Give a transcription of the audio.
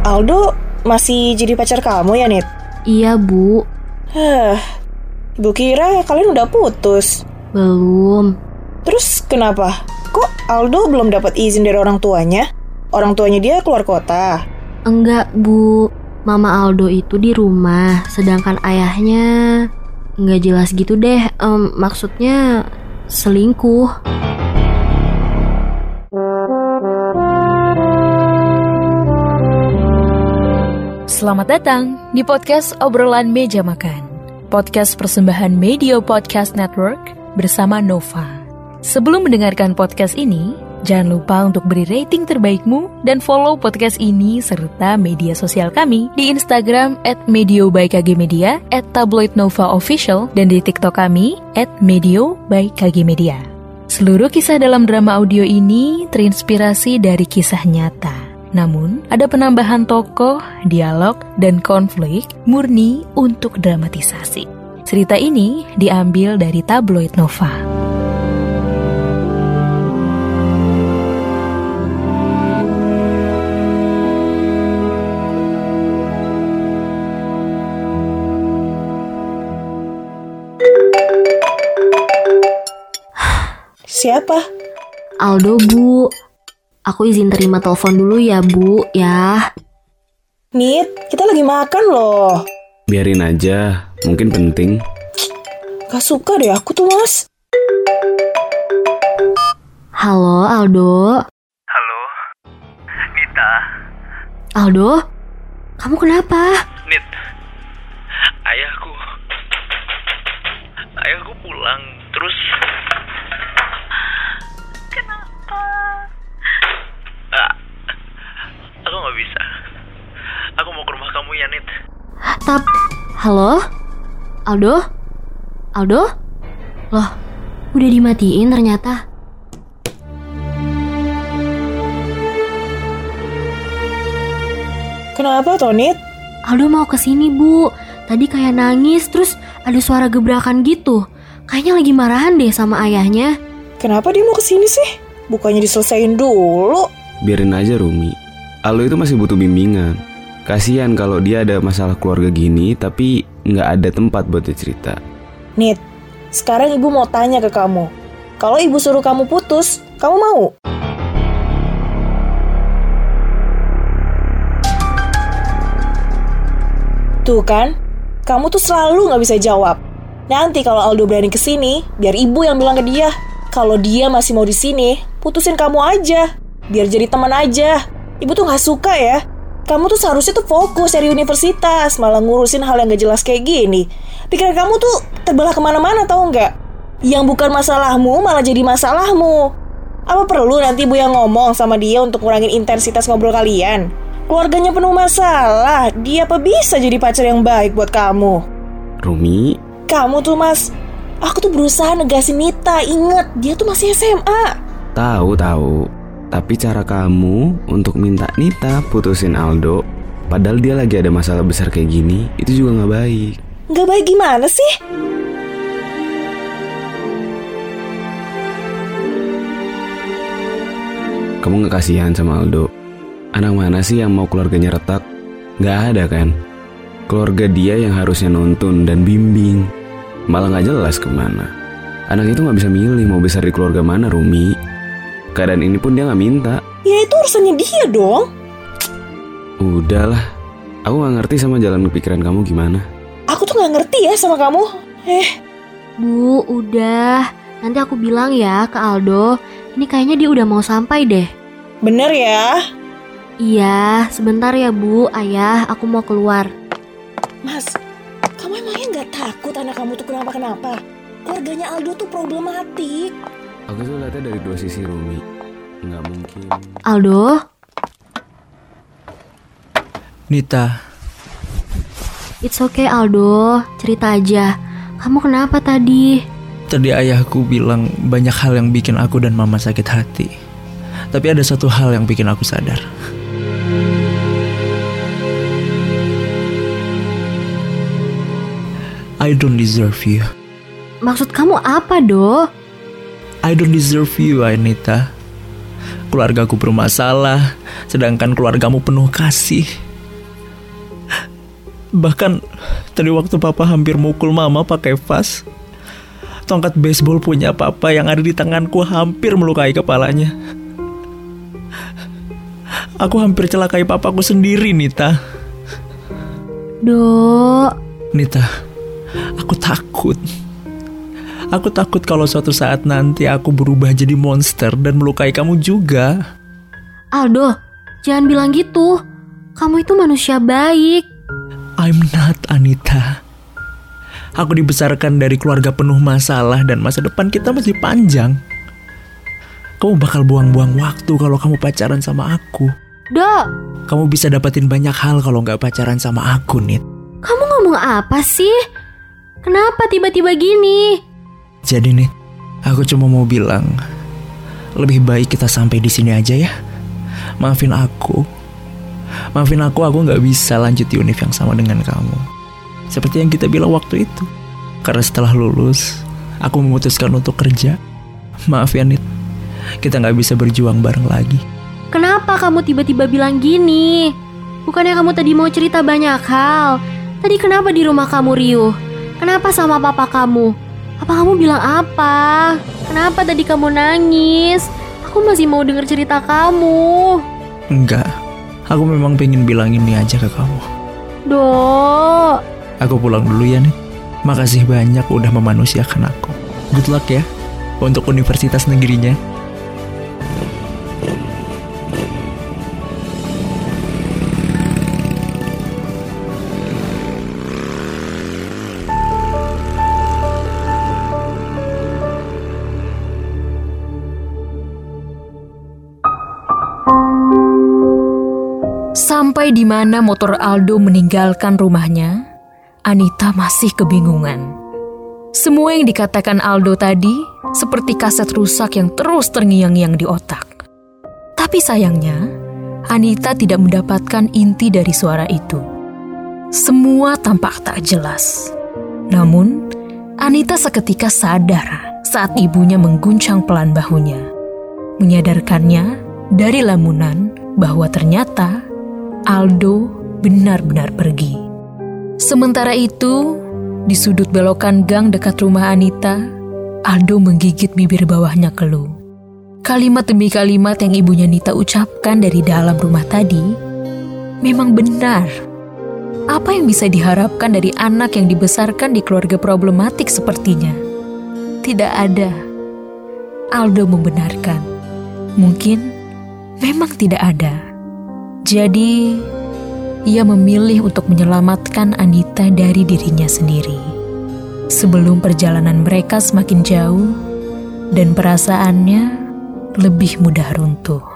Aldo masih jadi pacar kamu ya, Nit? Iya, Bu. Hah, ibu kira kalian udah putus. Belum. Terus kenapa? Kok Aldo belum dapat izin dari orang tuanya? Orang tuanya dia keluar kota. Enggak, Bu. Mama Aldo itu di rumah, sedangkan ayahnya nggak jelas gitu deh. Em, maksudnya selingkuh. Selamat datang di podcast obrolan meja makan. Podcast persembahan Media Podcast Network bersama Nova. Sebelum mendengarkan podcast ini, jangan lupa untuk beri rating terbaikmu dan follow podcast ini serta media sosial kami di Instagram at Medio by KG Media, at Tabloid Nova Official, dan di TikTok kami at Medio by KG Media. Seluruh kisah dalam drama audio ini terinspirasi dari kisah nyata. Namun, ada penambahan tokoh, dialog, dan konflik murni untuk dramatisasi. Cerita ini diambil dari tabloid Nova. Siapa? Aldo, Bu. Aku izin terima telepon dulu ya, Bu, ya. Nit, kita lagi makan loh. Biarin aja, mungkin penting. Gak suka deh aku tuh, Mas. Halo, Aldo. Halo, Nita. Aldo, kamu kenapa? Nit, ayahku, ayahku pulang, Tap, halo? Aldo? Aldo? Loh, udah dimatiin ternyata. Kenapa, Tonit? Aldo mau ke sini, Bu. Tadi kayak nangis, terus ada suara gebrakan gitu. Kayaknya lagi marahan deh sama ayahnya. Kenapa dia mau ke sini sih? Bukannya diselesain dulu. Biarin aja Rumi. Aldo itu masih butuh bimbingan. Kasihan kalau dia ada masalah keluarga gini, tapi nggak ada tempat buat dia cerita. Nit, sekarang ibu mau tanya ke kamu. Kalau ibu suruh kamu putus, kamu mau? Tuh kan, kamu tuh selalu nggak bisa jawab. Nanti kalau Aldo berani ke sini, biar ibu yang bilang ke dia. Kalau dia masih mau di sini, putusin kamu aja. Biar jadi teman aja. Ibu tuh nggak suka ya. Kamu tuh seharusnya tuh fokus dari universitas, malah ngurusin hal yang gak jelas kayak gini. Pikiran kamu tuh terbelah ke mana-mana tau nggak? Yang bukan masalahmu malah jadi masalahmu. Apa perlu nanti ibu yang ngomong sama dia untuk ngurangin intensitas ngobrol kalian? Keluarganya penuh masalah, dia apa bisa jadi pacar yang baik buat kamu? Rumi, Kamu tuh mas, aku tuh berusaha negasin Nita, inget dia tuh masih SMA. tahu tahu. Tapi cara kamu untuk minta Nita putusin Aldo, padahal dia lagi ada masalah besar kayak gini, itu juga nggak baik. Nggak baik gimana sih? Kamu nggak kasihan sama Aldo? Anak mana sih yang mau keluarganya retak? Nggak ada kan? Keluarga dia yang harusnya nuntun dan bimbing. Malah nggak jelas ke mana. Anak itu nggak bisa milih mau besar di keluarga mana, Rumi. Keadaan ini pun dia nggak minta. Ya itu urusannya dia dong. Udahlah, aku nggak ngerti sama jalan pikiran kamu gimana. Aku tuh nggak ngerti ya sama kamu. Eh, Bu, udah. Nanti aku bilang ya ke Aldo. Ini kayaknya dia udah mau sampai deh. bener ya. Iya, sebentar ya Bu, ayah, aku mau keluar. Mas, kamu emangnya nggak takut anak kamu tuh kenapa-kenapa? Keluarganya Aldo tuh problematik. Aku tuh lihatnya dari dua sisi, Rumi. Nggak mungkin. Aldo, Nita, it's okay Aldo, cerita aja. Kamu kenapa tadi? tadi ayahku bilang banyak hal yang bikin aku dan mama sakit hati. Tapi ada satu hal yang bikin aku sadar. I don't deserve you. Maksud kamu apa, Do? I don't deserve you, Anita. Keluargaku bermasalah, sedangkan keluargamu penuh kasih. Bahkan tadi waktu papa hampir mukul mama pakai vas, tongkat baseball punya papa yang ada di tanganku hampir melukai kepalanya. Aku hampir celakai papaku sendiri, Nita. Dok, Nita, aku takut. Aku takut kalau suatu saat nanti aku berubah jadi monster dan melukai kamu juga. Aldo, jangan bilang gitu. Kamu itu manusia baik. I'm not Anita. Aku dibesarkan dari keluarga penuh masalah dan masa depan kita masih panjang. Kamu bakal buang-buang waktu kalau kamu pacaran sama aku. Dok, Kamu bisa dapetin banyak hal kalau nggak pacaran sama aku, Nit. kamu ngomong apa sih? Kenapa tiba-tiba gini? Jadi nih, aku cuma mau bilang, lebih baik kita sampai di sini aja ya. Maafin aku, maafin aku, aku nggak bisa lanjut di univ yang sama dengan kamu. Seperti yang kita bilang waktu itu. Karena setelah lulus, aku memutuskan untuk kerja. Maaf ya Nit, kita nggak bisa berjuang bareng lagi. Kenapa kamu tiba-tiba bilang gini? Bukannya kamu tadi mau cerita banyak hal? Tadi kenapa di rumah kamu riuh? Kenapa sama papa kamu? Apa kamu bilang apa? Kenapa tadi kamu nangis? Aku masih mau denger cerita kamu. Enggak, aku memang pengen bilang ini aja ke kamu. Dok, Aku pulang dulu ya nih. Makasih banyak udah memanusiakan aku. Good luck ya untuk universitas negerinya. Di mana motor Aldo meninggalkan rumahnya, Anita masih kebingungan. Semua yang dikatakan Aldo tadi seperti kaset rusak yang terus terngiang-ngiang di otak. Tapi sayangnya, Anita tidak mendapatkan inti dari suara itu. Semua tampak tak jelas. Namun, Anita seketika sadar saat ibunya mengguncang pelan bahunya. Menyadarkannya dari lamunan bahwa ternyata Aldo benar-benar pergi. Sementara itu, di sudut belokan gang dekat rumah Anita, Aldo menggigit bibir bawahnya keluh. Kalimat demi kalimat yang ibunya Nita ucapkan dari dalam rumah tadi memang benar. Apa yang bisa diharapkan dari anak yang dibesarkan di keluarga problematik sepertinya? Tidak ada. Aldo membenarkan. Mungkin memang tidak ada. Jadi, ia memilih untuk menyelamatkan Anita dari dirinya sendiri. Sebelum perjalanan mereka semakin jauh dan perasaannya lebih mudah runtuh.